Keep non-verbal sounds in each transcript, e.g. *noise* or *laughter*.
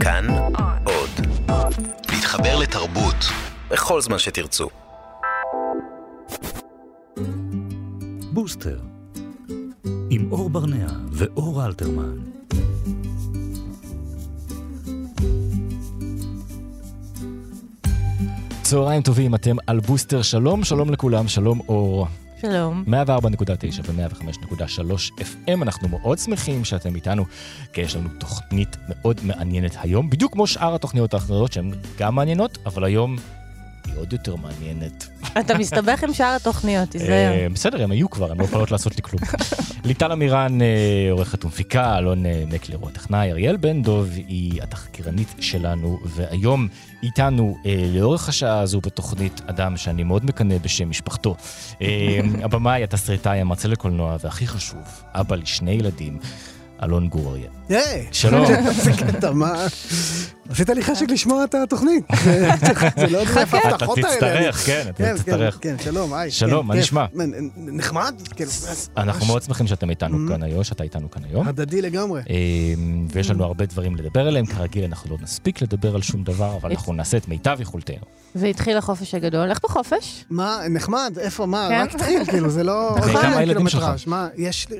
כאן עוד. להתחבר לתרבות בכל זמן שתרצו. בוסטר, עם אור ברנע ואור אלתרמן. צהריים טובים, אתם על בוסטר, שלום, שלום לכולם, שלום אור. שלום. 104.9 ו-105.3 FM, אנחנו מאוד שמחים שאתם איתנו, כי יש לנו תוכנית מאוד מעניינת היום, בדיוק כמו שאר התוכניות האחרות שהן גם מעניינות, אבל היום היא עוד יותר מעניינת. אתה מסתבך עם שאר התוכניות, אה, תיזהר. בסדר, הם היו כבר, הם לא יכולות לעשות לי כלום. *laughs* ליטל אמירן, אה, עורכת ומפיקה, אלון אה, מקלר הוא הטכנאי, אריאל בן דוב היא התחקירנית שלנו, והיום איתנו אה, לאורך השעה הזו בתוכנית אדם שאני מאוד מקנא בשם משפחתו. אה, *laughs* הבמאי, התסריטאי, המרצה לקולנוע, והכי חשוב, אבא לשני ילדים, אלון גור אריאל. היי! שלום. *laughs* איזה קטע, מה... עשית לי חשק לשמוע את התוכנית. *laughs* זה לא יודע איפה אתה ההבטחות האלה. תצטרך, כן, אתה כן, תצטרך. כן, כן, שלום, היי. שלום, כן, מה. נשמע? נחמד? אנחנו מאוד שמחים שאתם איתנו Mhm. כאן היום, שאתה איתנו כאן היום. הדדי לגמרי. אה, ויש לנו הרבה דברים לדבר עליהם, כרגיל אנחנו לא נספיק לדבר על שום דבר, אבל אנחנו נעשה את מיטב יכולתנו. והתחיל החופש הגדול. איך בחופש? מה, נחמד, איפה, מה, כן. רק התחיל, כאילו, זה לא... *laughs* כמה קילומטראז'. שלך? מה, יש לי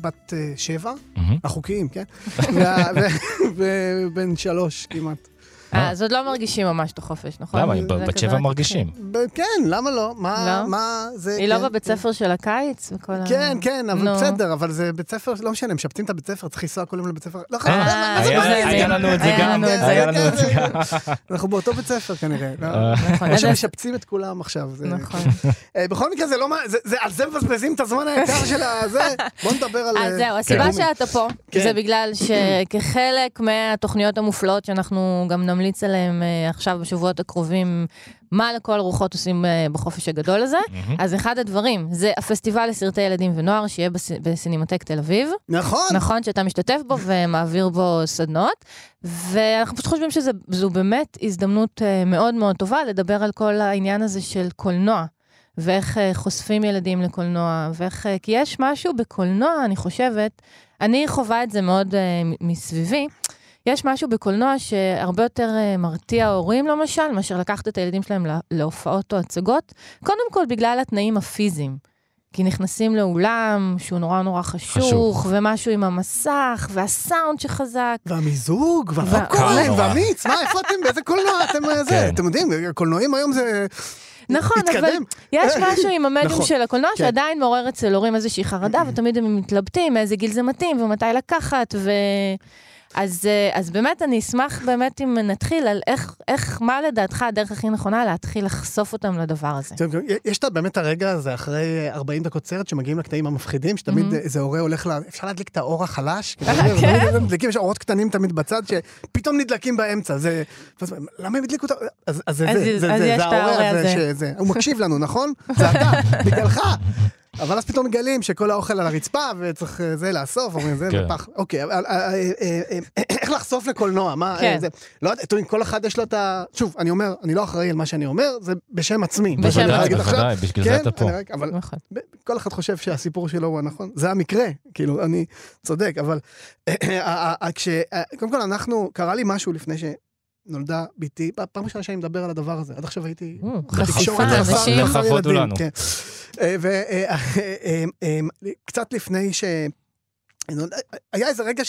בת אה, שבע. החוקיים, כן? *laughs* ובן שלוש כמעט. אה. אז עוד לא מרגישים ממש את החופש, נכון? למה? בת שבע מרגישים. כן, למה לא? מה, לא? מה, זה... היא לא כן, בבית ספר של הקיץ? וכל ה- כן, כן, אבל. בסדר, אבל זה בית ספר, לא משנה, משפצים את הבית ספר, צריך לנסוע כל יום לבית ספר. לא חייב, אה, מה זה היה- לנו את זה גם. היה לנו את זה כן, גם. אנחנו באותו בית ספר כנראה. לא? אה, נכון. או שמשפצים את כולם עכשיו. נכון. בכל מקרה, זה לא מה, על זה מבזבזים את הזמן היקר של הזה. בוא נדבר על... אז זהו, הסיבה כן. שאתה פה, כן. זה בגלל שכחלק מהתוכניות המופלאות שאנחנו גם נמליץ עליהן אה, עכשיו בשבועות הקרובים, מה לכל רוחות עושים אה, בחופש הגדול הזה. מהמם. אז אחד הדברים, זה הפסטיבל לסרטי ילדים ונוער שיהיה בס- בסינמטק תל אביב. נכון. נכון, שאתה משתתף בו ומעביר בו סדנות, ואנחנו פשוט חושבים שזו באמת הזדמנות אה, מאוד מאוד טובה לדבר על כל העניין הזה של קולנוע, ואיך חושפים ילדים לקולנוע, ואיך... כי יש משהו בקולנוע, אני חושבת, אני חווה את זה מאוד מ- מסביבי. יש משהו בקולנוע שהרבה יותר אה, מרתיע הורים למשל, מאשר לקחת את הילדים שלהם לה- להופעות או הצגות, קודם כל בגלל התנאים הפיזיים. כי נכנסים לאולם שהוא נורא נורא חשוך, חשוך. ומשהו עם המסך, והסאונד שחזק. והמיזוג, נורא. והמיץ, מה, איפה אתם, באיזה קולנוע אתם, אה, זה, כן. אתם יודעים, קולנועים היום זה נכון, אבל התקדם. יש משהו עם המדיום נכון, של הקולנוע כן. שעדיין מעורר אצל הורים איזושהי חרדה, ותמיד הם מתלבטים מאיזה גיל זה מתאים ומתי לקחת, ו... אז, אה, אז באמת אני אשמח באמת אם נתחיל על איך, איך, מה לדעתך הדרך הכי נכונה להתחיל לחשוף אותם לדבר הזה. טוב, יש את באמת הרגע הזה אחרי 40 דקות סרט שמגיעים לקטעים המפחידים, שתמיד. איזה הורה הולך ל... אפשר להדליק את האור החלש? *laughs* כן? מדליקים, יש אורות קטנים תמיד בצד שפתאום נדלקים באמצע, זה... למה הם הדליקו את ה... אז זה זה, זה, ההורה הזה. שזה... הוא מקשיב לנו, נכון? *laughs* זה אתה, בגללך. אבל אז פתאום מגלים שכל האוכל על הרצפה וצריך אה, זה לאסוף, אומרים זה כן. בפח. אוקיי, אה, אה, איך לחשוף לקולנוע? מה, כן. זה... לא יודע, אתם כל אחד יש לו את ה... שוב, אני אומר, אני לא אחראי על מה שאני אומר, זה בשם עצמי. בשם עצמי. בוודאי, בשביל זה כן, אתה פה. אני רק- אבל נכון. כל אחד חושב שהסיפור שלו הוא הנכון, זה המקרה, כאילו, אני צודק, אבל כש... קודם כל, אנחנו, קרה לי משהו לפני שנולדה בתי, פ- פעם ראשונה שאני מדבר על הדבר הזה, עד עכשיו הייתי... חשיפה, חסר- אנשים. חסר לכבוד הוא ילדים, לנו. כן. אה, ו- אה, אה, לפני ש... היה איזה רגע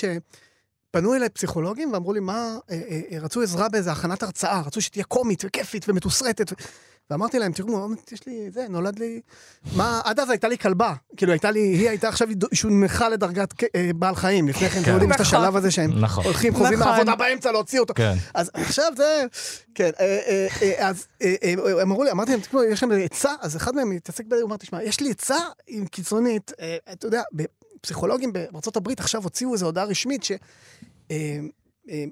שפנו אליי פסיכולוגים ואמרו לי, מה, אה, אה, אה, רצו עזרה באיזה הכנת הרצאה, רצו שתהיה קומית וכיפית ומתוסרטת. ואמרתי להם, תראו, יש לי, זה, נולד לי... מה, עד אז הייתה לי כלבה. כאילו, הייתה לי, היא הייתה עכשיו שונמכה לדרגת אה, בעל חיים. לפני כן, אתם יודעים, יש את נכון. השלב הזה שהם נכון. הולכים, חוזרים נכון. לעבודה באמצע, להוציא אותו. כן. אז עכשיו זה, כן, אה, אה, אה, אז אה, אה, הם אמרו לי, אמרתי להם, תשמעו, יש שם עצה, אז אחד מהם מתעסק בזה, הוא אמר, תשמע, יש לי עצה עם קיצונית, אה, אתה יודע, פסיכולוגים בארצות הברית עכשיו הוציאו איזו הודעה רשמית ש... אה, אה,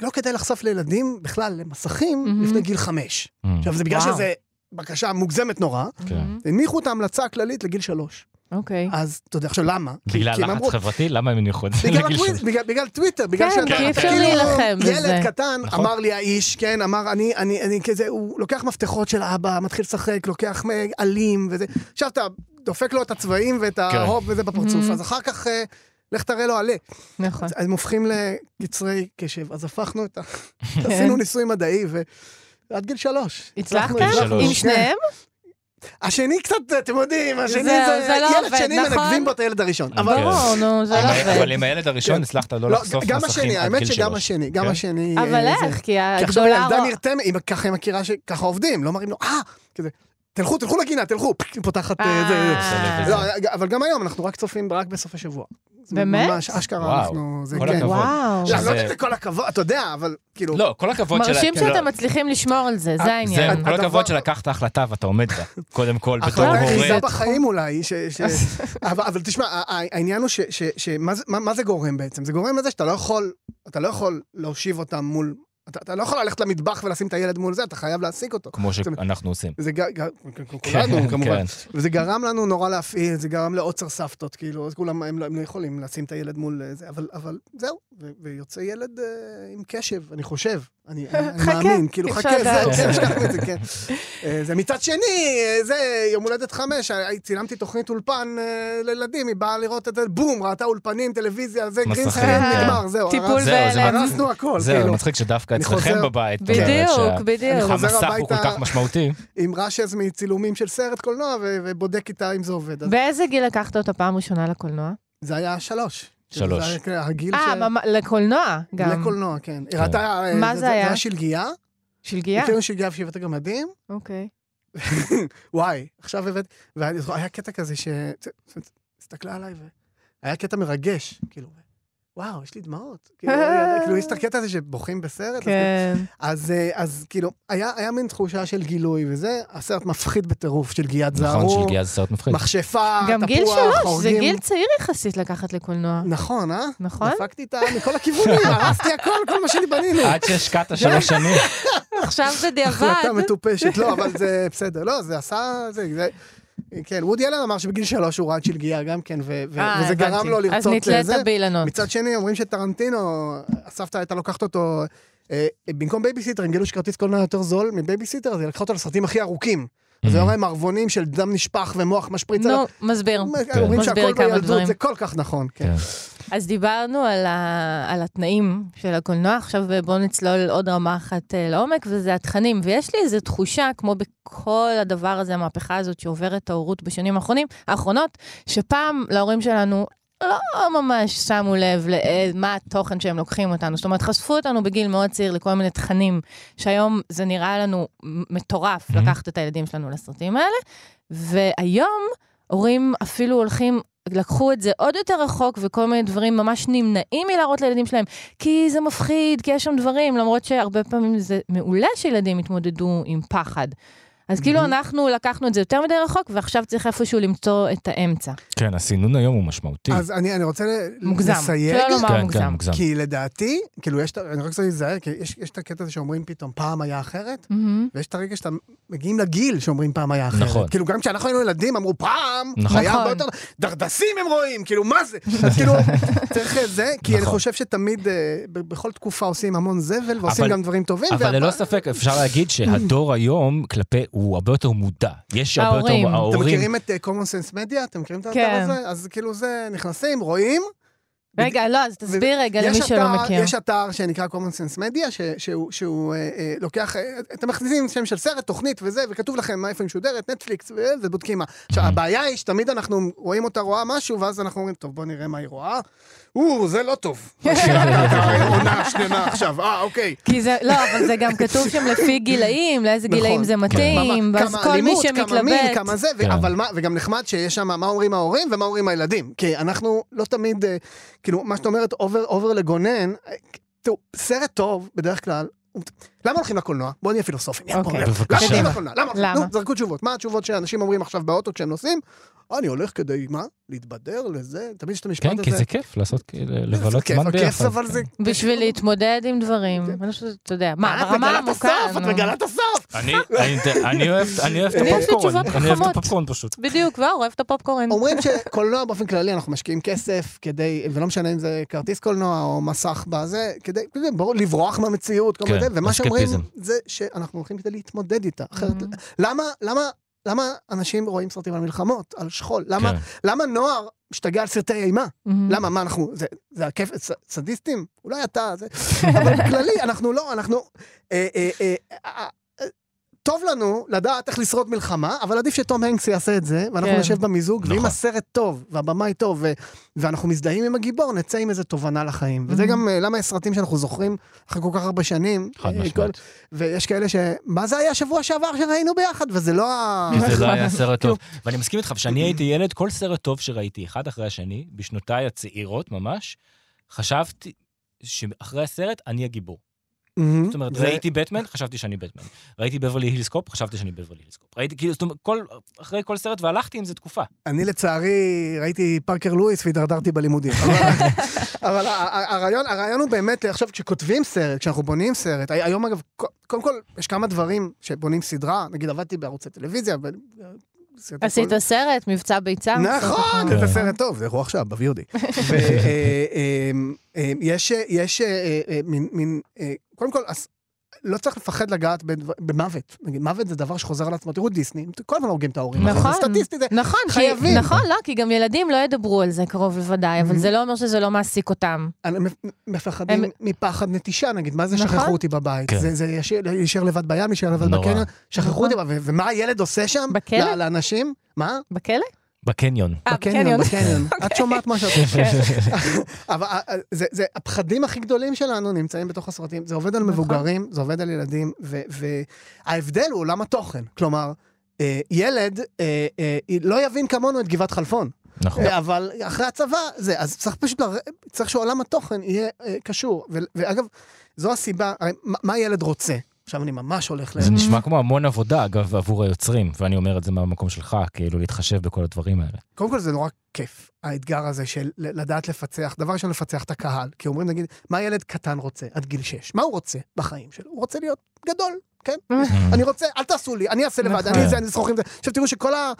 לא כדאי לחשוף לילדים בכלל למסכים מהמם. לפני גיל חמש. Mm. עכשיו, זה בגלל. שזה בקשה מוגזמת נורא, כן. הניחו את ההמלצה הכללית לגיל שלוש. אוקיי. אז אתה יודע, עכשיו למה? כי- בגלל כי לחץ אמרו- חברתי? למה הם הניחו את זה בגלל לגיל הטוויט- שלוש? בגלל- בגלל טוויטר, בגלל כן, שאתה... כי אי אתה אפשר כאילו להילחם בזה. ילד קטן, נכון. אמר לי האיש, כן, אמר, אני, אני, אני כזה, הוא לוקח מפתחות של אבא, מתחיל לשחק, לוקח עלים וזה. עכשיו אתה דופק לו את הצבעים ואת ההופ וזה בפרצוף. אז אחר כך... אה, לך תראה לו עלה. נכון. אז הם הופכים לקצרי קשב, אז הפכנו את ה... *laughs* עשינו ניסוי מדעי, ועד גיל שלוש. הצלחתם? שלוש. עם כן. שניהם? השני קצת, אתם יודעים, השני זהו, זה... זה לא ילד עובד, שני נכון? מנגבים בו את הילד הראשון. אבל כן. ברור, נו, זה לא אבל- עובד. אבל עם הילד הראשון כן. הצלחת לא לא, לחשוף גם מסכים השני, עד האמת גיל שגם שלוש. השני, גם כן? השני... אבל אה, זה. איך? כי כי עכשיו הגדולה... ילדה רו- נרתמת, ככה היא מכירה שככה עובדים, לא מראים לו, אה, כזה, תלכו, תלכו לגינה, תלכו, היא פותחת... אה, זה- אה. לא, אבל גם היום אנחנו רק צופים רק בסוף השבוע. זה באמת? ממש, אשכרה אנחנו... זה כל כן. הכבוד. וואו. לא, לא יודע שזה- אם זה כל הכבוד, אתה יודע, אבל כאילו... לא, כל הכבוד שלה. מרשים כן, לא. שאתם מצליחים לשמור על זה, זה העניין. כל הדבר- הכבוד שלקחת החלטה ואתה עומד בה, קודם כל, בתור החלטה הורה. היחידה בחיים אולי, *laughs* אבל אבל תשמע, העניין הוא ש... ש- ש- מה זה- זה גורם בעצם? זה גורם לזה שאתה לא יכול, אתה לא יכול להושיב אותם מול... אתה אתה לא יכול ללכת למטבח ולשים את הילד מול זה, אתה חייב להעסיק אותו. כמו שאנחנו עושים. זה כן, כולנו כמובן. כן. וזה גרם לנו נורא להפעיל, זה גרם לעוצר סבתות, כאילו, אז כולם, הם לא, הם לא יכולים לשים את הילד מול אה, זה, אבל, אבל זהו, ויוצא ילד אה, עם קשב, אני חושב, אני, מאמין, כאילו, אי חכה, זהו. כן, השכחנו את זה, כן. אה, זה מצד שני, אה, זה יום הולדת חמש, אה, צילמתי תוכנית אולפן לילדים, היא באה לראות את זה, בום, ראתה אולפנים, טלוויזיה, זה גרינסקרין, כן. נגמר, זהו, טיפול זהו, בהלם. הרסנו הכל, זהו, כאילו. מצחיק שדווקא אצלכם בבית. בדיוק, בדיוק. המסך הוא כל כך משמעותי. עם רשז מצילומים של סרט קולנוע, ובודק איתה אם זה עובד. באיזה גיל לקחת אותה פעם ראשונה לקולנוע? זה היה שלוש. שלוש. הגיל אה, של... ממ- לקולנוע גם. לקולנוע, כן. היא ראתה... אה, מה זה היה? זה היה שלגיה. שלגיה? הכרנו שלגיה ושבעת הגמדים. אוקיי. *laughs* וואי, עכשיו הבאת... והיה קטע כזה ש... הסתכלה עליי והיה קטע מרגש, כאילו. וואו, יש לי דמעות. *laughs* כאילו, כאילו, יש את הקטע הזה שבוכים בסרט. אז כן. אז, אה, אז כאילו, היה, היה מין תחושה של גילוי וזה, הסרט מפחיד בטירוף של גיאת זערור. נכון, שלגיה זה סרט מפחיד. מכשפה, גם גיל תפוח, שלוש, זה חורגים. גיל צעיר יחסית לקחת לקולנוע. נכון, אה? נכון? דפקתי את ה... מכל הכיוונים, הרסתי הכל, כל מה שבנינו. עד שהשקעת שלוש שנים. עכשיו בדיעבד. *laughs* החלטה מטופשת, לא, אבל זה בסדר. לא, זה עשה... זה... זה... כן, וודי אלן אמר שבגיל שלוש הוא ראה את שלגיה גם כן, ו- ו- אה, וזה גרם הבנתי. לו לרצות... אז נתלית זה. באילנות. מצד שני, אומרים שטרנטינו, הסבתא הייתה לוקחת אותו, אה, במקום בייביסיטר, הם גילו שכרטיס קולנוע יותר זול מבייביסיטר, אז היא לקחה אותו לסרטים הכי ארוכים. אז הוא היה רואה מערבונים של דם נשפך ומוח משפריץ. נו, מסביר. אומרים מסביר שהכל בילדות. זה כל כך נכון, כן. כן. אז דיברנו על, ה... על התנאים של הקולנוע, עכשיו בואו נצלול עוד רמה אחת אה, לעומק, וזה התכנים. ויש לי איזו תחושה, כמו בכל הדבר הזה, המהפכה הזאת שעוברת ההורות בשנים האחרונים, האחרונות, שפעם להורים שלנו לא ממש שמו לב למה התוכן שהם לוקחים אותנו. זאת אומרת, חשפו אותנו בגיל מאוד צעיר לכל מיני תכנים, שהיום זה נראה לנו מטורף Mhm. לקחת את הילדים שלנו לסרטים האלה, והיום הורים אפילו הולכים לקחו את זה עוד יותר רחוק, וכל מיני דברים ממש נמנעים מלהראות לילדים שלהם, כי זה מפחיד, כי יש שם דברים, למרות שהרבה פעמים זה מעולה שילדים יתמודדו עם פחד. אז כאילו אנחנו לקחנו את זה יותר מדי רחוק, ועכשיו צריך איפשהו למצוא את האמצע. כן, הסינון היום הוא משמעותי. אז אני אני רוצה מוגזם. לסייג. שלא לומר כן, כן, מוגזם. מוגזם. כי לדעתי, כאילו יש, אני רק רוצה להיזהר, כי יש, יש את הקטע הזה שאומרים פתאום פעם היה אחרת. ויש את הרגע שאתה מגיעים לגיל שאומרים פעם היה אחרת. נכון. כאילו גם כשאנחנו היינו ילדים אמרו פעם, נכון. היה הרבה נכון. יותר, דרדסים הם רואים, כאילו מה זה? *laughs* אז כאילו, צריך את זה, כי אני נכון. חושב שתמיד, אה, בכל תקופה עושים המון זבל, ועושים אבל- גם דברים טובים. אבל ללא ספק אפשר להגיד שהדור היום כלפי, הוא הרבה יותר מודע. יש הרבה יותר, ההורים. אתם מכירים את אה, common sense media? אתם מכירים את האתר כן. הזה? אז כאילו זה, נכנסים, רואים. רגע, לא, אז תסביר רגע יש למי שלא מכיר. יש אתר שנקרא common sense media, ש- שהוא, אה, אה, לוקח, אתם מכניסים שם של סרט, תוכנית וזה, וכתוב לכם איפה היא משודרת, נטפליקס, ובודקים מה. עכשיו, הבעיה היא שתמיד אנחנו רואים אותה רואה משהו, ואז אנחנו אומרים, טוב, בוא נראה מה היא רואה. או, זה לא טוב. *laughs* עונה שלמה עכשיו, אה, אוקיי. כי זה, לא, אבל זה גם כתוב שם לפי *laughs* גילאים, לאיזה נכון. גילאים זה מתאים, כמה- ואז כמה כל מי אלימות, כמה מין, שמתלבט. כמה זה, כן. אבל מה, וגם נחמד שיש שם מה אומרים ההורים ומה אומרים הילדים. כי אנחנו לא תמיד, אה, כאילו, מה שאת אומרת, over, לגונן, אה, תראו, סרט טוב, בדרך כלל, למה הולכים לקולנוע? בואו נהיה פילוסופים. אוקיי. בבקשה. למה הולכים לקולנוע? למה? למה? נו, זרקו תשובות. מה התשובות שאנשים אומרים עכשיו באוטו כשהם נוסעים? אני הולך כדי, מה? להתבדר לזה? תמיד יש את המשפט כן, הזה. כי זה כיף לעשות, כאילו, לבלות כיף, זמן כיף, ביחד. אבל זה... בשביל להתמודד עם דברים. אני חושבת, אתה יודע, מה, את ברמה מגלה את העמוקה? הסוף, את. מגלה את הסוף. אני- אני- אני אוהב את הפופקורן, אני אוהב את. הפופקורן פשוט. בדיוק, כבר אוהב את הפופקורן. אומרים שקולנוע באופן כללי אנחנו משקיעים כסף כדי, ולא משנה אם זה כרטיס קולנוע או מסך בזה, כדי, לברוח מהמציאות, כל מיני כן, זה, ומה שאומרים. זה שאנחנו הולכים כדי להתמודד איתה. אחרת, Mhm. למה, למה, אנשים רואים סרטים על מלחמות, על שכול? למה, כן. למה נוער משתגע על סרטי אימה. מהמם. למה, מה אנחנו, זה, זה הכיף, ס- סדיסטים? אולי אתה, זה, אבל בכללי, אנחנו לא, אנחנו, אה, אה, אה, אה, טוב לנו לדעת איך לשרוד מלחמה, אבל עדיף שתום הנקס יעשה את זה, ואנחנו כן. נשב במיזוג, ואם נכון. הסרט טוב, והבמאי טוב, ו- ואנחנו מזדהים עם הגיבור, נצא עם איזה תובנה לחיים. וזה Mhm. גם אה, למה יש סרטים שאנחנו זוכרים אחרי כל כך הרבה שנים. חד אה, משמעית. כל- ויש כאלה ש... מה זה היה שבוע שעבר שראינו ביחד, וזה לא ה... זה לא היה סרט טוב. *laughs* ואני מסכים איתך, כשאני הייתי ילד, כל סרט טוב שראיתי, אחד אחרי השני, בשנותיי הצעירות ממש, חשבתי שאחרי הסרט אני הגיבור. Mhm. זאת אומרת, זה- ראיתי בטמן, חשבתי שאני בטמן. ראיתי בברלי הילסקופ, חשבתי שאני בברלי הילסקופ. ראיתי, כאילו, זאת אומרת, כל, אחרי כל סרט, והלכתי עם זה תקופה. אני לצערי ראיתי פארקר לואיס והתדרדרתי בלימודים. אבל, *laughs* אבל הרעיון, הרעיון הוא באמת, עכשיו כשכותבים סרט, כשאנחנו בונים סרט, הי- היום אגב, קודם כל, יש כמה דברים שבונים סדרה, נגיד עבדתי בערוצי טלוויזיה, עשית סרט, מבצע ביצה. נכון. זה סרט טוב, זה עכשיו, ב-VOD. יש מין, קודם כל, לא צריך לפחד לגעת במוות. נגיד, מוות זה דבר שחוזר על עצמו. תראו דיסני, כל הזמן הורגים את ההורים. נכון. זה סטטיסטי, זה נכון, כי, חייבים. נכון, לא, כי גם ילדים לא ידברו על זה קרוב לוודאי, אבל Mhm. זה לא אומר שזה לא מעסיק אותם. אני מפ- מפחדים הם- מפחד נטישה, נגיד, מה זה נכון. שכחו אותי בבית? כן. זה- זה ישאיר- להישאר לבד בים, להישאר לבד. בקניון, שכחו נכון. אותי, ומה הילד עושה שם? בכלא? לאנשים? מה? בכלא? בקניון. אה, בקניון, בקניון. *laughs* אוקיי. את שומעת מה שאת *laughs* אבל אה, זה- זה הפחדים הכי גדולים שלנו נמצאים בתוך הסרטים. זה עובד על נכון. מבוגרים, זה עובד על ילדים, ו- וההבדל הוא עולם התוכן. כלומר, אה, ילד לא יבין כמונו את גבעת חלפון. נכון. אבל אחרי הצבא, זה, אז צריך פשוט. צריך שעולם התוכן יהיה קשור. ו... ואגב, זו הסיבה, מה ילד רוצה? עכשיו אני ממש הולך ל... זה נשמע כמו המון עבודה, אגב, עבור היוצרים, ואני אומר את זה מהמקום שלך, כאילו, להתחשב בכל הדברים האלה. קודם כל זה נורא כיף, האתגר הזה של לדעת לפצח, דבר ראשון לפצח את הקהל, כי אומרים נגיד, מה ילד קטן רוצה עד גיל 6? מה הוא רוצה בחיים שלו? הוא רוצה להיות גדול, כן? *laughs* אני רוצה, אל תעשו לי, אני אעשה לבד, נכון. אני זה, אני אשרוך עם זה. עכשיו תראו שכל ה,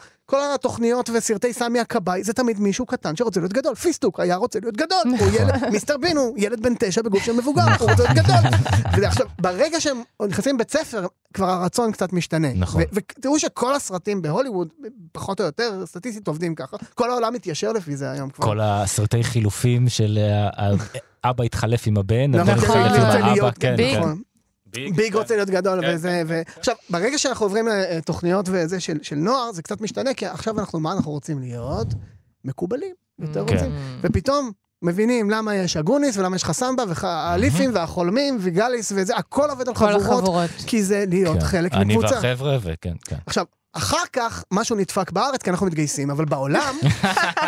התוכניות וסרטי סמי הכבאי, זה תמיד מישהו קטן שרוצה להיות גדול. פיסטוק היה רוצה להיות גדול. הוא ילד, מיסטר בין הוא ילד בן תשע בגוף של מבוגר, הוא רוצה להיות גדול. *laughs* עכשיו, ברגע שהם נכנסים לבית ספר, כבר הרצון קצת משתנה. נכון. ותראו שכל הסרטים בהוליווד, פחות או יותר, סטטיסטית עובדים ככה. כל העולם מתיישר לפי זה היום כבר. כל הסרטי חילופים של אה, האבא התחלף עם הבן, נכון, הבן. התחלף עם רוצה האבא, להיות- כן. כן. נכון. ביג רוצה להיות גדול כן, וזה, ו... עכשיו, ברגע שאנחנו עוברים לתוכניות וזה של, של נוער, זה קצת משתנה, כי עכשיו אנחנו, מה אנחנו רוצים להיות? מקובלים, יותר כן. רוצים. ופתאום מבינים למה יש אגוניס ולמה יש חסמבה, והאליפים והחולמים וגליס וזה, הכל עובד על כל חבורות, החבורות. כי זה להיות כן. חלק אני מקבוצה. והחבר'ה, וכן, כן. עכשיו, אחר כך משהו נדפק בארץ, כי אנחנו מתגייסים, אבל בעולם,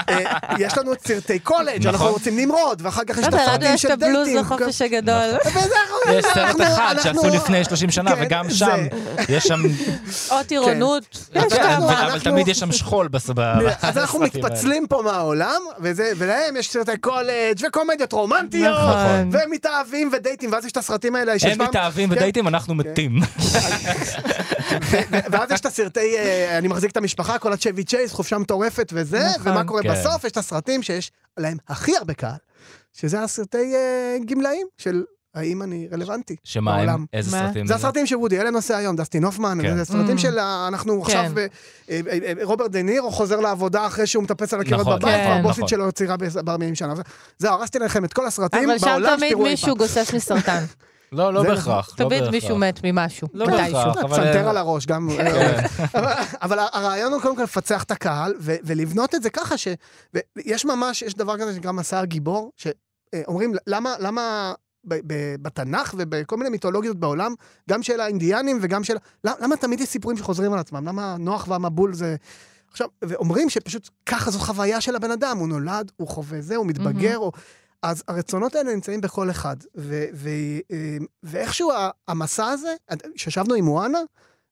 אה, יש לנו את סרטי קולג', נכון. אנחנו רוצים נמרוד, ואחר כך יש את לא יודע, לנו הסרטים יש של את הבלוז דייטים. לחופש הגדול. וזה אנחנו- *laughs* יש סרט אחד שעשו לפני 30 שנה, כן, וגם שם, יש שם, או טירונות. כן, כמה. אבל תמיד יש שם שכול בס- ב- אז אנחנו בסרטים. מתפצלים פה מהעולם, וזה- ולהם יש סרטי קולג' וקומדיות רומנטיות, נכון. והם מתאהבים ודייטים, ואז יש את הסרטים האלה שיש הם מתאהבים כן. ודייטים, אנחנו מתים. ואז יש את הסרטי, אה, אני מחזיק את המשפחה, כל הצ'ווי צ'ייס, חופשה מטורפת וזה, נכון. ומה קורה. בסוף? יש את הסרטים שיש להם הכי הרבה קהל, שזה הסרטי אה, גמלאים של האם אני רלוונטי שמה בעולם. הם? איזה? סרטים? זה הסרטים שוודי אלן עושה היום, דסטין הופמן, כן. זה סרטים Mm. של אנחנו עכשיו, ב- אה, אה, אה, רוברט דה נירו חוזר לעבודה אחרי שהוא מטפס על הקירות נכון, בבית, כן. והבוסית נכון. שלו צעירה ב-40 שנה. זהו, הרסתי לכם את כל הסרטים אבל שם בעולם תמיד שתראו אי מישהו פעם. גוסס מסרטן. *laughs* לא, לא בהכרח. לא תמיד. מישהו מת ממשהו. לא מתישהו. בהכרח. אבל- פסנתר על הראש, גם... כן. *laughs* אבל- אבל הרעיון הוא קודם כל לפצח את הקהל, ולבנות את זה ככה ש... ויש ממש, יש דבר כזה שנקרא מסע הגיבור, שאומרים, למה, למה ב- ב- בתנ"ך ובכל מיני מיתולוגיות בעולם, גם של האינדיאנים וגם של... למה, למה תמיד יש סיפורים שחוזרים על עצמם? למה נוח והמבול זה... עכשיו, ואומרים שפשוט ככה זו חוויה של הבן אדם, הוא נולד, הוא חווה זה, הוא מתבגר, או... אז הרצונות האלה נמצאים בכל אחד. ו- ו- אה, ואיכשהו המסע הזה, כשישבנו עם מואנה,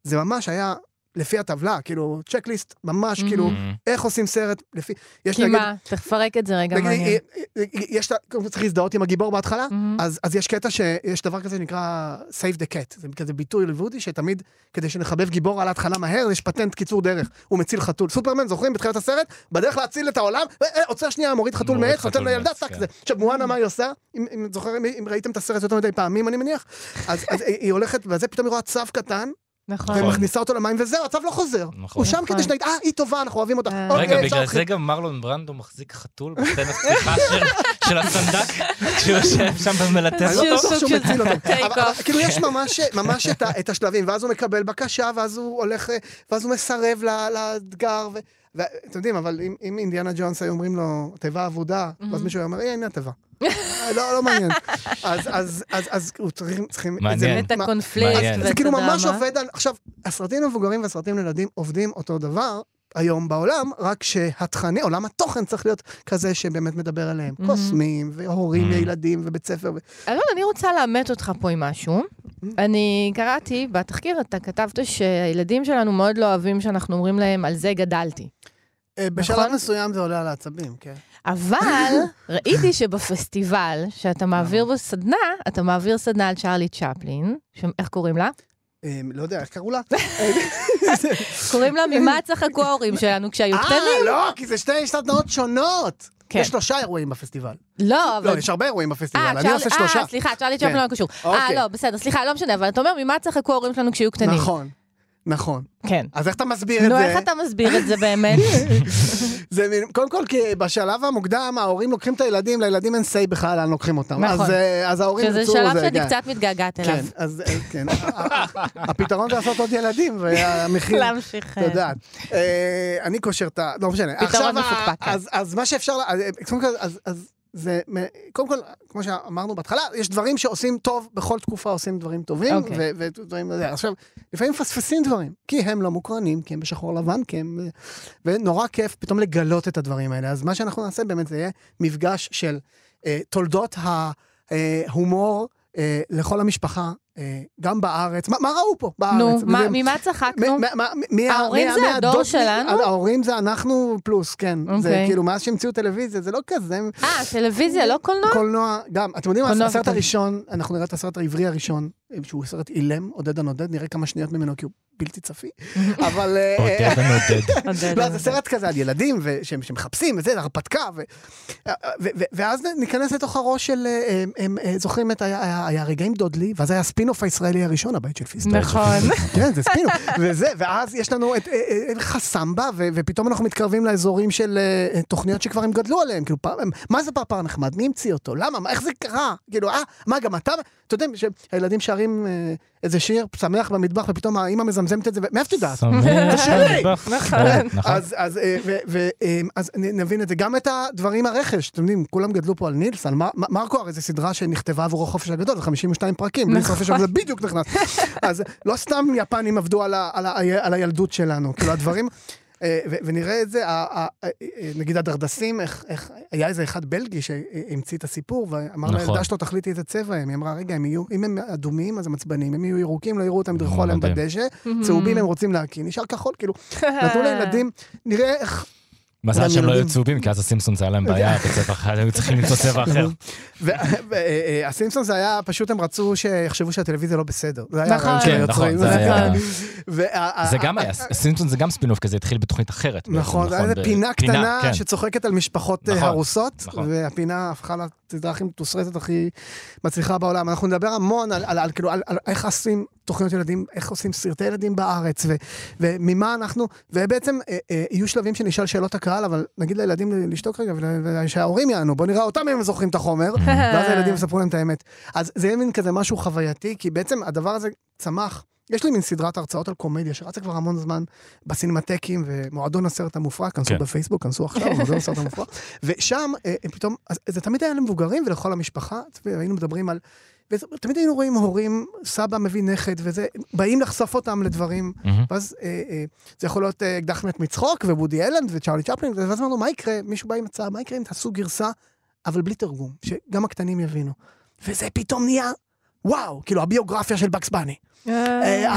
זה ממש היה לפי הטבלה, כאילו, צ'קליסט, ממש, Mhm. כאילו. איך עושים סרט, לפי... יש כי נגיד, מה? תפרק את זה רגע, נגיד, מעניין. אה, אה, אה, יש, צריך להזדהות עם הגיבור בהתחלה, מהמם. אז, אז יש קטע שיש דבר כזה שנקרא Save the Cat, זה כזה ביטוי ליוודי שתמיד, כדי שנחבב גיבור על ההתחלה מהר, יש פטנט קיצור דרך, הוא מציל חתול. סופרמן, זוכרים בתחילת הסרט? בדרך להציל את העולם, עוצר שנייה, מוריד חתול מעץ, נותן חתול לילדה, טאק כן. זה. עכשיו, מואנה, מה היא עושה? אם, אם זוכרים, אם ראיתם את הסרט יותר מדי פעמים, אני מניח, אז, אז היא היא הולכת, וזה פתאום היא רואה צב קטן, נכון. ומכניסה אותו למים, וזהו, הצו לא חוזר. נכון. הוא שם נכון. כדי שנגיד, אה, היא טובה, אנחנו אוהבים אותה. אה. אוקיי, רגע, אפשר בגלל. זה גם מרלון ברנדו מחזיק חתול בסצנת פתיחה של- הסנדק, כשהוא יושב שם ומלטף אני לא אותו? בטוח שהוא מציל אותו. כאילו יש ממש- את השלבים, ואז הוא מקבל בקשה, ואז הוא הולך, אה, ואז הוא מסרב לאתגר. ואתם יודעים, אבל אם- אם אינדיאנה ג'ונס היו אומרים לו, תיבה אבודה, ואז מישהו היה אומר, "אה, הנה התיבה. *laughs* לא, לא מעניין. אז, אז, אז, אז צריכים, צריכים... את זה- מעניין. את הקונפליקט זה כאילו ממש. עובד על... עכשיו, הסרטים המבוגרים והסרטים לילדים עובדים אותו דבר היום בעולם, רק שהתכנים, עולם התוכן צריך להיות כזה שבאמת מדבר עליהם. Mhm. קוסמים, והורים Mhm. וילדים, ובית ספר. ו- אלון, אני רוצה לאמת אותך פה עם משהו. אני קראתי, בתחקיר אתה כתבת שהילדים שלנו מאוד לא אוהבים שאנחנו אומרים להם, על זה גדלתי. אה, בשלב נכון? מסוים זה עולה על העצבים, כן. אבל *laughs* ראיתי שבפסטיבל, שאתה מעביר בו סדנה, אתה מעביר סדנה על צ'רלי צ'פלין, ש- איך קוראים לה? אה, לא יודע, איך קראו לה? *laughs* *laughs* קוראים לה ממה צחקו ההורים שלנו כשהיו קטנים. אה, לא, כי זה שתי סדנאות שונות. כן. יש שלושה אירועים בפסטיבל. לא, אבל... לא, יש הרבה אירועים בפסטיבל, אה, אני עושה שלושה. אה, סליחה, צ'רלי כן. צ'פלין לא קשור. אה, אוקיי. לא, בסדר, סליחה, לא משנה, אבל אתה אומר, ממה צחקו ההורים שלנו כשהיו קטנים? נכון, נכון. כן. אז איך אתה מסביר את נו, זה? איך אתה מסביר את זה באמת? *laughs* זה מין- קודם כל, כי בשלב המוקדם ההורים לוקחים את הילדים, לילדים אין say בכלל לאן לוקחים אותם. נכון. אז, אה, אז ההורים שזה יצאו... שלב זה, שאני כן. קצת מתגעגעת אליו. כן, אז אה, כן. *laughs* הפתרון זה לעשות עוד ילדים, והמחיר... להמשיך. את יודעת. אה, אני קושר את ה... לא משנה. פתרון מפוקפק, כן. אז- אז מה שאפשר... אז, אה, זה... קודם כל, כמו שאמרנו בהתחלה, יש דברים שעושים טוב, בכל תקופה עושים דברים טובים, אוקיי. ו- ודברים... עכשיו, לפעמים מפספסים דברים, כי הם לא מוקרנים, כי הם בשחור לבן, כי הם... ונורא כיף פתאום לגלות את הדברים האלה. אז מה שאנחנו נעשה באמת זה יהיה מפגש של אה, תולדות ההומור אה, לכל המשפחה, אה, גם בארץ. מה, מה ראו פה בארץ? נו, מה- ממה צחקנו? מ- מ- מ- מי ה- ההורים מי זה מי הדור הדוד- שלנו? ההורים זה אנחנו פלוס, כן. זה אוקיי. כאילו, מאז שהמציאו טלוויזיה, זה לא כזה. אה, טלוויזיה, לא קולנוע? קולנוע, גם, אתם יודעים מה, הסרט הראשון, אנחנו נראה את הסרט העברי הראשון, שהוא סרט אילם, עודד הנודד, נראה כמה שניות ממנו כי הוא בלתי צפי, *laughs* אבל... אה, אה, עודד הנודד. *laughs* עודד, לא. זה סרט כזה על ילדים שמחפשים וזה, הרפתקה, ו- ואז ניכנס לתוך הראש של, אה, אה, זוכרים את, היה- היה רגע עם דודלי, ואז היה הספינוף הישראלי הראשון, הבית של פיסטוק. נכון. *laughs* כן, זה ספינוף. וזה, ואז יש לנו את אה, אה, חסמבה, ופתאום אנחנו מתקרבים לאזורים של אה, אה, תוכניות שכבר הם גדלו עליהם. כאילו, פעם- מה זה פרפר נחמד? מי המציא אותו? למה? מה- איך זה קרה? כאילו, אה, מה, גם אתה... אתה יודע, שהילדים שרים אה, איזה שיר שמח במטבח, ופתאום האמא מזמזמת את זה, מאיפה את יודעת? נכון. נכון. אז, נבין את זה. גם את הדברים הרכש, אתם יודעים, כולם גדלו פה על נילס, על מר, מרקו הרי זו סדרה שנכתבה עבורו חופש הגדול, זה 52 פרקים, נילס חופש הגדול זה בדיוק נכנס. אז לא סתם יפנים עבדו על הילדות שלנו, כאילו הדברים... אה, ונראה את זה, ה- ה- ה- אה, נגיד הדרדסים, איך, איך, היה איזה אחד בלגי שהמציא את הסיפור, ואמר נכון. לילדה שלו, תחליטי איזה צבע הם. היא אמרה, רגע, הם יהיו, אם הם אדומים, אז הם עצבנים, אם יהיו ירוקים, לא יראו אותם, ידרכו עליהם. בדשא, צהובים הם רוצים להקיא, נשאר כחול, כאילו, *laughs* נתנו לילדים, נראה איך מזל שהם לא היו. צהובים, כי אז הסימפסונס היה להם *laughs* בעיה בצבע אחד, היו צריכים למצוא צבע אחר. והסימפסון זה היה, פשוט הם רצו שיחשבו שהטלוויזיה לא בסדר. זה היה נכון. הרעיון של כן, היוצרים. נכון, זה *laughs* גם היה, סימפסונס זה גם ספינוף כזה, התחיל בתוכנית אחרת. נכון, זה היה איזה ב- פינה קטנה כן. שצוחקת על משפחות אה, נכון, הרוסות, נכון. והפינה הפכה לסדרה הכי מתוסרטת, הכי מצליחה בעולם. אנחנו נדבר המון על- כאילו, איך עושים תוכניות ילדים, איך עושים סרטי ילדים בארץ, ו- וממה אנחנו, ובעצם אה, אה, יהיו שלבים שנשאל שאלות הקהל, אבל נגיד לילדים לשתוק רגע, ושההורים יענו, בוא נראה אותם אם הם זוכרים את החומר, *laughs* ואז הילדים יספרו להם את האמת. אז זה יהיה מין כזה משהו חווייתי, כי בעצם הדבר הזה צמח. יש לי מין סדרת הרצאות על קומדיה שרצה כבר המון זמן בסינמטקים ומועדון הסרט המופרע, כנסו כן. בפייסבוק, כנסו עכשיו, *laughs* מועדון הסרט המופרע. ושם אה, אה, פתאום, אז זה תמיד היה למבוגרים ולכל המשפחה, היינו מדברים על... ותמיד היינו רואים הורים, סבא מביא נכד וזה, באים לחשוף אותם לדברים, מהמם. ואז אה, אה, זה יכול להיות אה, אקדח מת מצחוק, ובודי אלנד וצ'רלי צ'פלין, ואז אמרנו, מה יקרה? מישהו בא עם הצעה, מה יקרה אם תעשו גרסה, אבל בלי תרגום, שגם הקטנים יבינו. וזה פתאום נהיה, וואו, כאילו הביוגרפיה של בקס בני. אה.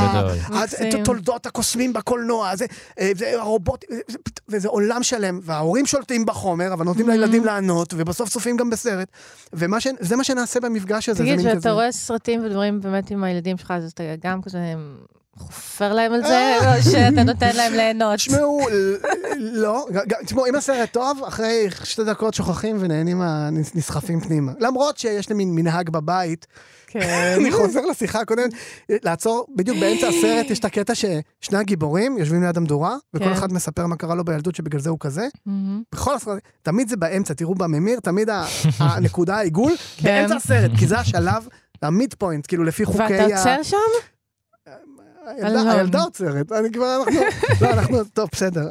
אז מקסים. תולדות הקוסמים בקולנוע, זה, אה, זה הרובוט, זה- זה- וזה עולם שלם, וההורים שולטים בחומר, אבל נותנים לילדים לענות, ובסוף צופים גם בסרט. וזה מה שנעשה במפגש הזה. זה תגיד, כשאתה רואה סרטים ודברים באמת עם הילדים שלך, אז אתה גם כזה חופר להם על זה, או *laughs* שאתה נותן להם ליהנות? תשמעו, לא, תשמעו, אם הסרט טוב, אחרי שתי דקות שוכחים ונהנים, נסחפים פנימה. למרות שיש לי מין מנהג בבית, כן. אני חוזר לשיחה הקודמת, לעצור, בדיוק באמצע הסרט יש את הקטע ששני הגיבורים יושבים ליד המדורה, וכל כן. אחד מספר מה קרה לו בילדות שבגלל זה הוא כזה. בכל הסרט, תמיד זה באמצע, תראו בממיר, תמיד *laughs* הנקודה העיגול, כן. באמצע הסרט, כי זה השלב, המיד פוינט, כאילו לפי חוקי ה... ואתה עוצר שם? הילדה עוצרת, אני כבר, אנחנו, לא, אנחנו, טוב, בסדר.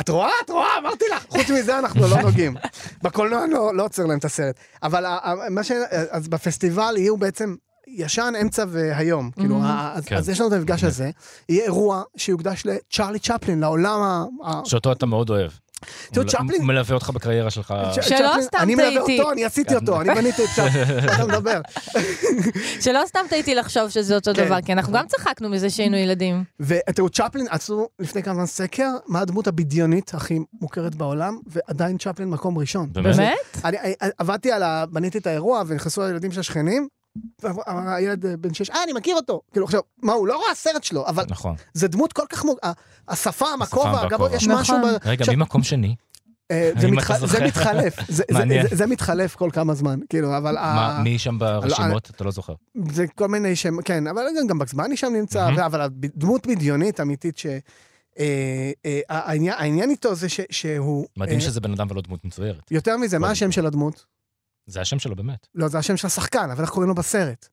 את רואה? את רואה? אמרתי לך. חוץ מזה אנחנו לא נוגעים. בקולנוע לא, לא עוצר להם את הסרט. אבל מה ש... אז בפסטיבל יהיו בעצם ישן, אמצע והיום. כאילו, כן. אז יש לנו את המפגש הזה. יהיה אירוע שיוקדש לצ'ארלי צ'פלין, לעולם ה... שאותו אתה מאוד אוהב. תראו, צ'פלין... הוא מלווה אותך בקריירה שלך. שלא סתם טעיתי. אני מלווה אותו, אני עשיתי אותו, אני בניתי את צ'פלין, *laughs* אתה מדבר. שלא סתם טעיתי לחשוב שזה אותו כן. דבר, כי אנחנו גם צחקנו מזה שהיינו ילדים. ותראו, צ'פלין עשו לפני כמה זמן סקר, מה הדמות הבדיונית הכי מוכרת בעולם, ועדיין צ'פלין מקום ראשון. באמת? אני עבדתי על ה... בניתי את האירוע, ונכנסו הילדים של השכנים, הילד אה, בן שש, אה, אני מכיר אותו. כאילו, עכשיו, מה, הוא לא רואה סרט שלו, אבל נכון. זה דמות כל כך מוג... השפה, המקום, יש משהו... נכון. רגע, מי מקום שני? אה, זה, מתח... זה מתחלף, זה, זה, זה, זה מתחלף כל כמה זמן, כאילו, אבל... מה, מי שם ברשימות? אתה לא זוכר. זה כל מיני שם, כן, אבל גם בקסמני שם נמצא, mm-hmm. אבל דמות בדיונית אמיתית ש... אה, אה, העניין, העניין איתו זה ש, שהוא... מדהים שזה בן אדם ולא דמות מצוירת. יותר מזה, מה השם של הדמות? זה השם שלו באמת. לא, זה השם של השחקן, אבל איך קוראים לו בסרט?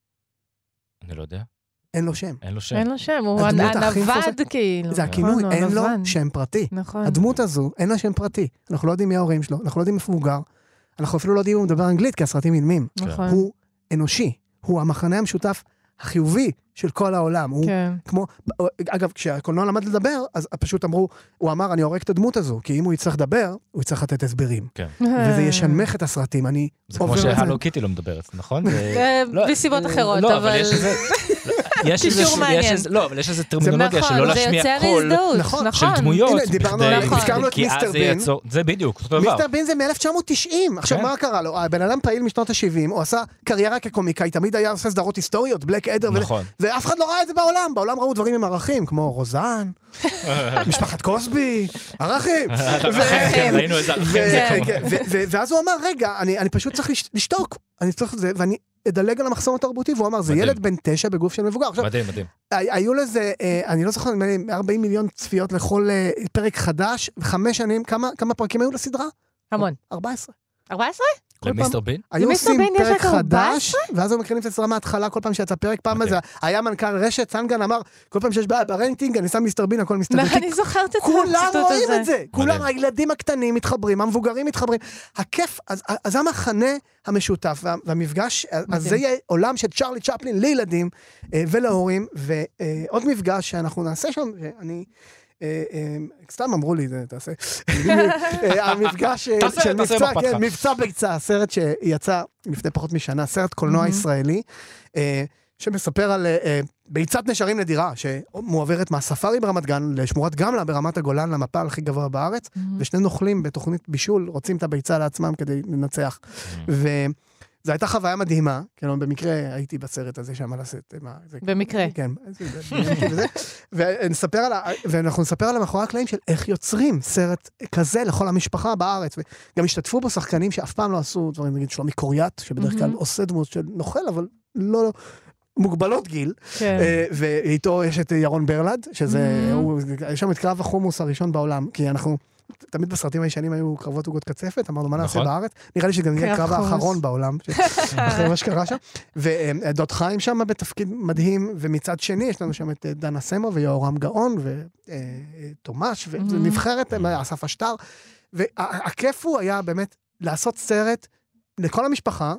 אני לא יודע. אין לו שם. אין לו שם. אין לו שם, הוא הנווד כאילו. זה הכינוי, נכון, אין לו שם פרטי. נכון. הדמות הזו, אין לה שם פרטי. אנחנו לא יודעים מי ההורים שלו, אנחנו לא יודעים איפה הוא גר. אנחנו אפילו לא יודעים אם הוא מדבר אנגלית, כי הסרטים אילמים. נכון. הוא אנושי, הוא המחנה המשותף החיובי של כל העולם. הוא כן. כמו, אגב, כשהקולנוע למד לדבר, אז פשוט אמרו, הוא אמר, אני הורג את הדמות הזו, כי אם הוא יצטרך לדבר, הוא יצטרך לתת הסברים. כן. וזה ישנמך את הסרטים, אני... זה כמו שהלו קיטי לא מדברת, נכון? *laughs* לא, בסיבות אחרות, אבל... לא, אבל יש איזה... יש איזה, לא, אבל יש איזה טרמינולוגיה נכון, שלא להשמיע קול נכון, של נכון. דמויות. דיברנו, הזכרנו את מיסטר בין. זה בדיוק, אותו דבר. מיסטר בין זה מ-1990. עכשיו, כן. מה קרה לו? הבן אדם פעיל משנות ה-70, הוא עשה קריירה כקומיקאי, תמיד היה עושה סדרות היסטוריות, בלק אדר, ואף אחד לא ראה את זה בעולם. בעולם ראו דברים עם ערכים, כמו רוזן, *laughs* משפחת קוסבי, ערכים. *laughs* ראינו איזה ערכים. ואז הוא אמר, רגע, אני פשוט צריך לשתוק. אני צריך את זה, ואני אדלג על המחסום התרבותי, והוא אמר, זה ילד בן תשע בגוף של מבוגר. מדהים, מדהים. היו לזה, אה, אני לא זוכר, 40 מיליון צפיות לכל אה, פרק חדש, וחמש שנים, כמה פרקים היו לסדרה? המון. 14. 14? למיסטר בין? היו עושים פרק חדש, ואז היו מקרינים את הסדרה מההתחלה כל פעם שיצא פרק, פעם זה היה מנכ"ל רשת, סנגן אמר, כל פעם שיש בעיה ברייטינג, אני שם מיסטר בין, הכל מסתדר. אני זוכרת את זה. כולם רואים את זה, כולם, הילדים הקטנים מתחברים, המבוגרים מתחברים. הכיף, אז זה המכנה המשותף, והמפגש, אז זה יהיה עולם של צ'ארלי צ'פלין לילדים אה, ולהורים, ועוד מפגש שאנחנו נעשה שם, אני... אה, אה, סתם אמרו לי, תעשה. אה, המפגש של מבצע, כן, מבצע ביצה, סרט שיצא לפני פחות משנה, סרט קולנוע ישראלי, שמספר על ביצת נשרים נדירה, שמועברת מהספארי ברמת גן לשמורת גמלה ברמת הגולן, למפל הכי גבוה בארץ, ושני נוכלים בתוכנית בישול רוצים את הביצה לעצמם כדי לנצח. זו הייתה חוויה מדהימה, כאילו במקרה הייתי בסרט הזה שם על הסט. במקרה. כן, ונספר על, ואנחנו נספר על המאחורי הקלעים של איך יוצרים סרט כזה לכל המשפחה בארץ. וגם השתתפו בו שחקנים שאף פעם לא עשו דברים, נגיד שלומי קוריאט, שבדרך כלל עושה דמות של נוכל, אבל לא... מוגבלות גיל, כן. אה, ואיתו יש את ירון ברלד, שזה, יש שם את קרב החומוס הראשון בעולם, כי אנחנו תמיד בסרטים הישנים היו קרבות עוגות קצפת, אמרנו מה נעשה נכון. בארץ, נראה לי שגם יהיה הקרב האחרון בעולם, *laughs* אחרי מה שקרה שם. ודוד חיים שם בתפקיד מדהים, ומצד שני יש לנו שם את אה, דנה סמו ויהורם גאון ותומש, אה, ונבחרת, אה, אסף אשטר, והכיף הוא היה באמת לעשות סרט לכל המשפחה,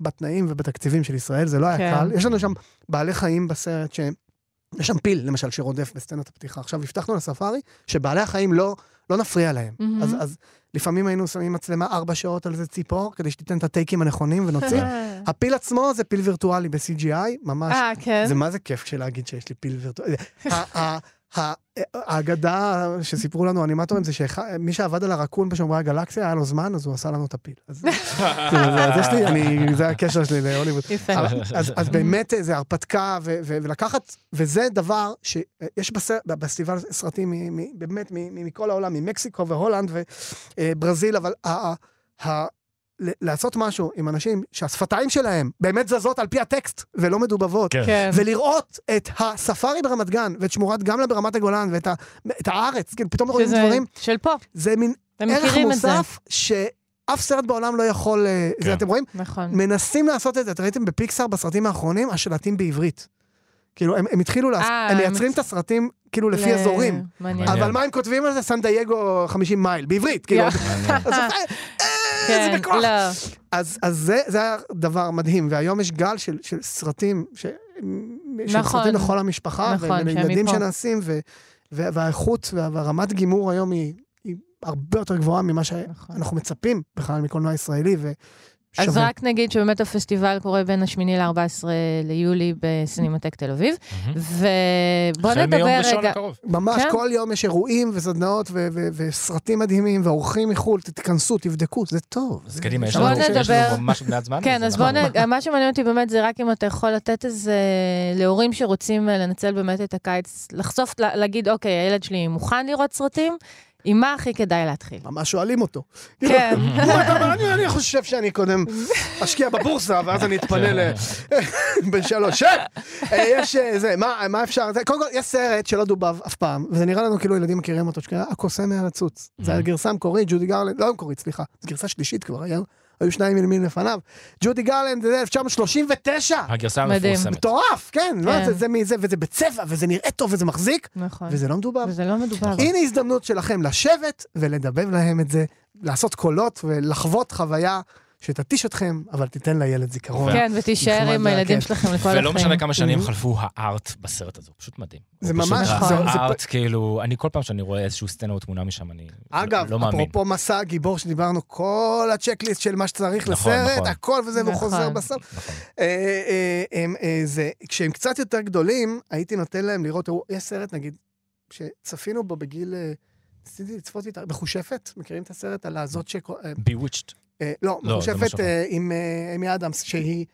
בתנאים ובתקציבים של ישראל, זה לא היה כן. קל. יש לנו שם בעלי חיים בסרט ש... יש שם פיל, למשל, שרודף בסצנת הפתיחה. עכשיו, הבטחנו לספארי שבעלי החיים לא, לא נפריע להם. Mm-hmm. אז, אז לפעמים היינו שמים מצלמה ארבע שעות על איזה ציפור, כדי שתיתן את הטייקים הנכונים ונוציא. *laughs* הפיל עצמו זה פיל וירטואלי ב-CGI, ממש. אה, כן. זה מה זה כיף כשלהגיד שיש לי פיל וירטואלי. *laughs* האגדה שסיפרו לנו אנימטורים זה שמי שעבד על הרקון בשומרי הגלקסיה, היה לו זמן, אז הוא עשה לנו את הפיל. אז *laughs* יש לי, אני, זה הקשר שלי להוליווד. יפה. אז באמת זה הרפתקה, ולקחת, וזה דבר שיש בפסטיבל סרטים באמת מכל העולם, ממקסיקו והולנד וברזיל, אבל לעשות משהו עם אנשים שהשפתיים שלהם באמת זזות על פי הטקסט ולא מדובבות, כן. כן. ולראות את הספארי ברמת גן ואת שמורת גמלה ברמת הגולן ואת ה, את הארץ, כן, פתאום רואים דברים, של פה, זה מין ערך. מוסף שאף סרט בעולם לא יכול, אה, כן. זה אתם רואים? נכון. מנסים לעשות את זה, אתם ראיתם בפיקסאר בסרטים האחרונים, השלטים בעברית. כאילו, הם, הם התחילו, לעשות, אה, הם הם מייצרים הצ- את הסרטים כאילו לפי ל- אזורים. מעניין. אבל מה הם כותבים על זה? סן דייגו 50 מייל, בעברית, כאילו. *laughs* אז כן, זה בכוח. לא. אז, אז זה, זה היה דבר מדהים, והיום יש גל של, של סרטים, ש, של נכון. סרטים לכל המשפחה, נכון, ולילדים. שנעשים, ו, והאיכות וה- והרמת גימור היום היא, היא הרבה יותר גבוהה ממה שאנחנו נכון. מצפים בכלל מקולנוע ישראלי, אז ושווה. רק נגיד שבאמת הפסטיבל קורה בין השמיני ל-14 ליולי בסינמטק תל אביב, ובוא החל מיום נדבר ראשון רגע... הקרוב. ממש כן. כל יום יש אירועים וסדנאות ו- ו- וסרטים מדהימים, ואורחים מחו"ל, תתכנסו, תבדקו, זה טוב. אז זה- קדימה, יש זה לנו שווה. יש לנו נדבר- ממש מעט זמן. כן, אז בוא נ... מה שמעניין אותי באמת זה רק אם אתה יכול לתת איזה... להורים שרוצים אה, לנצל באמת את הקיץ, לחשוף, לה- להגיד, אוקיי, הילד שלי מוכן לראות סרטים, עם מה הכי כדאי להתחיל? ממש שואלים אותו. כן. אבל אני- חושב שאני קודם אשקיע בבורסה, ואז אני אתפנה ל... *laughs* בן שלוש. שב! אה, יש אה, זה, מה מה אפשר? זה- קודם כל, יש סרט שלא דובב אף פעם, וזה נראה לנו כאילו ילדים מכירים אותו, שקרה הקוסם מהרצוץ. זה הגרסה המקורית, ג'ודי גרלנד, לא המקורית, סליחה, זו גרסה שלישית כבר, היו היו שניים מלמין לפניו. ג'ודי גרלנד, זה 1939. הגרסה. המפורסמת. מטורף, כן, לא, כן. זה- זה מזה, וזה בצבע, וזה נראה טוב, וזה מחזיק, נכון. וזה לא מדובב. וזה לא מדובר. הנה הזדמנות שלכם לשבת ולדבב להם את זה, לעשות קולות ולחוות חוויה שתתיש אתכם, אבל תיתן לילד זיכרון. כן, ותישאר עם הילדים. שלכם לכל החיים. ולא משנה כמה שנים Mhm. חלפו, הארט בסרט הזה, הוא פשוט מדהים. זה ממש- הארט, כאילו, אני כל פעם שאני רואה איזשהו סצנה או תמונה משם, אני אגב, לא מאמין. אפרופו מסע הגיבור שדיברנו, כל הצ'קליסט של מה שצריך נכון, לסרט, נכון. הכל וזה, והוא נכון. חוזר בסוף. אה, אה, אה, זה, כשהם קצת יותר גדולים, הייתי נותן להם לראות, תראו, יש סרט, נגיד, שצפינו בו בגיל... ניסיתי לצפות איתה, מחושפת, מכירים את הסרט על הזאת ש... Bewitched. אה, לא, לא, זה מחושפת. אה, עם אה, אמי אדמס, שהיא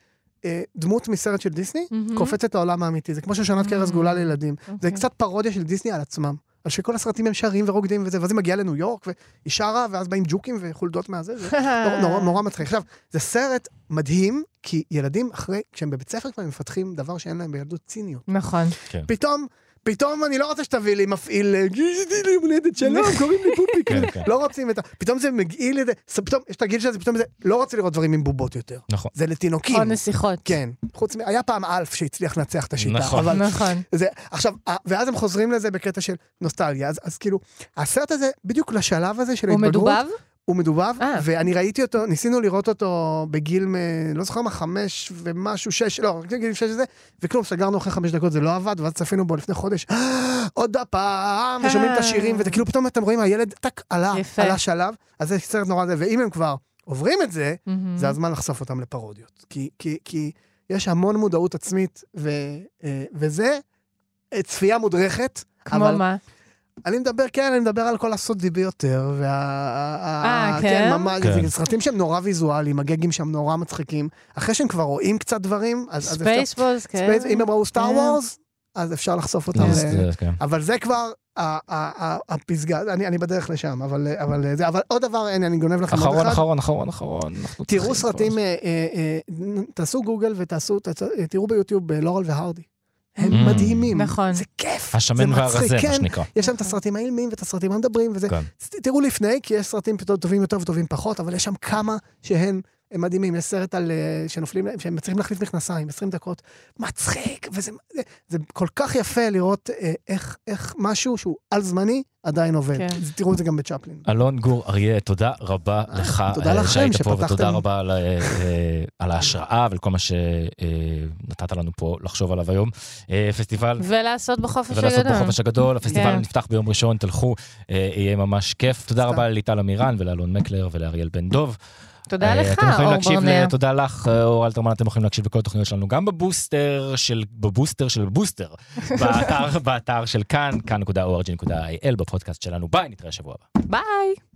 דמות מסרט של דיסני, מהמם. קופצת לעולם האמיתי. זה כמו שושנת קרס Mm. גאולה לילדים. זה אוקיי. קצת פרודיה של דיסני על עצמם. על שכל הסרטים הם שרים ורוקדים וזה, ואז היא מגיעה לניו יורק, והיא שרה, ואז באים ג'וקים וחולדות מהזה, זה נורא- נורא- *laughs* נורא מצחיק. עכשיו, זה סרט מדהים, כי ילדים אחרי, כשהם בבית ספר כבר מפתחים דבר שאין להם בילדות ציניות. נכון. פתאום, פתאום אני לא רוצה שתביא לי מפעיל, אה, גידי לי יום הולדת שלום, קוראים לי פופיק. כן, כן. לא רוצים את ה... פתאום זה מגעיל את זה, פתאום, יש את הגיל שזה, פתאום זה, לא רוצה לראות דברים עם בובות יותר. נכון. זה לתינוקים. או נסיכות. כן. חוץ מ... היה פעם אלף שהצליח לנצח את השיטה. נכון. נכון. זה, עכשיו, ואז הם חוזרים לזה בקטע של נוסטלגיה. אז, אז כאילו, הסרט הזה, בדיוק לשלב הזה של הוא ההתבגרות, מדובב? הוא מדובב, אה. ואני ראיתי אותו, ניסינו לראות אותו בגיל, מ... לא זוכר מה, חמש ומשהו, שש, לא, רק גיל שש וזה, וכלום, סגרנו אחרי חמש דקות, זה לא עבד, ואז צפינו בו לפני חודש, *gasps* עוד פעם, ושומעים את השירים, וזה כאילו פתאום אתם רואים, הילד טק, עלה, יפה. עלה שלב, אז זה סרט נורא זה, ואם הם כבר עוברים את זה, מהמם. זה הזמן לחשוף אותם לפרודיות. כי, כי, כי יש המון מודעות עצמית, ו, אה, וזה אה, צפייה מודרכת. כמו אבל מה? אני מדבר, כן, אני מדבר על כל הסודי ביותר, וה... אה, כן? ממש, כן. זה סרטים שהם נורא ויזואליים, הגאגים שם נורא מצחיקים. אחרי שהם כבר רואים קצת דברים, אז... Spaceballs, כן. Space, אם הם ראו Star כן. Wars, אז אפשר לחשוף אותם. אז ל- זה- כן. אבל זה כבר ה- ה- ה- הפסגה, אני אני בדרך לשם, אבל אבל זה, אבל עוד דבר, הנה, אני גונב לכם עוד אחרון, אחד. אחרון, אחרון, אחרון. אנחנו תראו סרטים, אה, אה, אה, תעשו גוגל ותעשו, תעשו- תראו ביוטיוב אה, לורל והרדי. הם Mm. מדהימים. נכון. זה כיף. השמן והרזה, מה כן. שנקרא. יש שם את הסרטים האילמים ואת הסרטים המדברים וזה. כן. תראו לפני, כי יש סרטים טובים יותר וטובים פחות, אבל יש שם כמה שהן הם מדהימים. יש סרט על אה, שנופלים להם, שהם צריכים להחליף מכנסיים, 20 דקות. מצחיק, וזה זה, זה כל כך יפה לראות אה, איך, איך משהו שהוא על-זמני עדיין עובד. כן. תראו את זה גם בצ'פלין. אלון גור אריה, תודה רבה לך תודה אה, לכם שהיית פה, שפתחתם. ותודה רבה על, אה, אה, על ההשראה ולכל מה שנתת לנו פה לחשוב עליו היום. אה, פסטיבל ולעשות בחופש ולעשות הגדול. בחופש הגדול, הפסטיבל כן. נפתח ביום ראשון, תלכו, אה, יהיה ממש כיף. תודה. רבה לליטל אמירן ולאלון מקלר ולאריאל בן דוב. תודה אה, לך, אתם יכולים אור להקשיב, ברנע. תודה לך, אה, אור אלתרמן, אתם יכולים להקשיב לכל התוכניות שלנו, גם בבוסטר של, בבוסטר של בוסטר, *laughs* באתר, באתר של כאן, כאן.org.il, בפודקאסט שלנו. ביי, נתראה שבוע הבא. ביי.